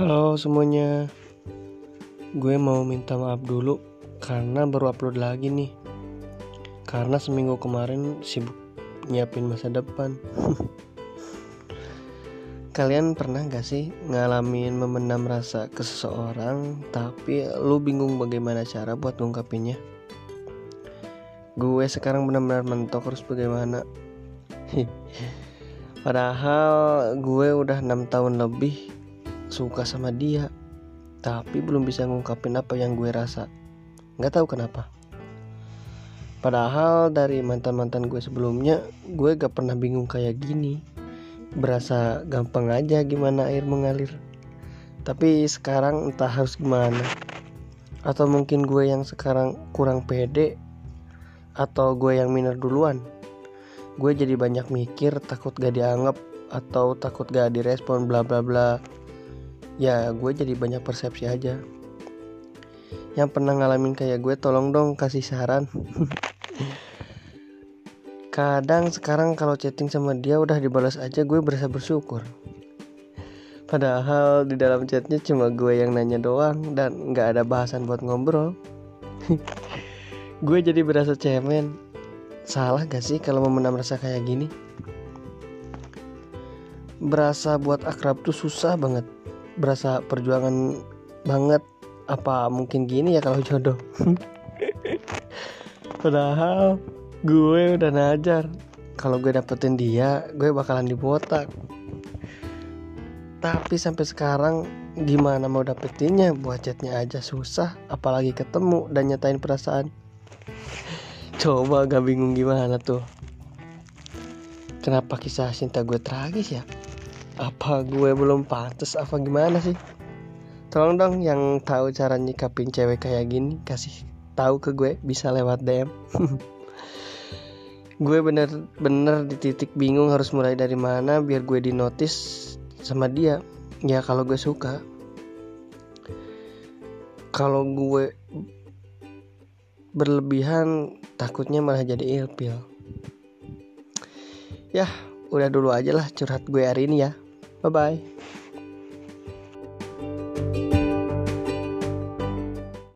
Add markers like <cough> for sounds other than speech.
Halo semuanya. Gue mau minta maaf dulu Karena baru upload lagi nih. Karena seminggu kemarin sibuk nyiapin masa depan. <laughs> Kalian pernah gak sih ngalamin memendam rasa ke seseorang Tapi lu bingung bagaimana cara buat ngungkapinnya? Gue sekarang benar-benar mentok harus bagaimana? <laughs> Padahal gue udah enam tahun lebih suka sama dia tapi belum bisa ngungkapin apa yang gue rasa. Nggak tahu kenapa. Padahal dari mantan mantan gue sebelumnya gue gak pernah bingung kayak gini. Berasa gampang aja gimana air mengalir. Tapi sekarang entah harus gimana. Atau mungkin gue yang sekarang kurang pede atau gue yang minder duluan. Gue jadi banyak mikir takut gak dianggap atau takut gak direspon bla bla bla ya gue jadi banyak persepsi aja. Yang pernah ngalamin kayak gue tolong dong kasih saran. <laughs> Kadang sekarang kalau chatting sama dia udah dibalas aja gue berasa bersyukur. Padahal di dalam chatnya cuma gue yang nanya doang dan nggak ada bahasan buat ngobrol. <laughs> Gue jadi berasa cemen. Salah gak sih kalau memendam rasa kayak gini? Berasa buat akrab tuh susah banget berasa perjuangan banget apa mungkin gini ya kalau jodoh? <laughs> Padahal gue udah najar kalau gue dapetin dia gue bakalan dibotak. Tapi sampai sekarang gimana mau dapetinnya? Buat chatnya aja susah apalagi ketemu dan nyatain perasaan. <laughs> Coba gak bingung gimana tuh? Kenapa kisah cinta gue tragis ya apa gue belum pantas apa gimana sih? Tolong dong yang tahu cara nyikapin cewek kayak gini kasih tahu ke gue bisa lewat DM <laughs> gue bener-bener di titik bingung harus mulai dari mana biar gue di notice sama dia. Ya kalau gue suka. Kalau gue berlebihan takutnya malah jadi ilpil ya udah dulu aja lah curhat gue hari ini ya Bye bye.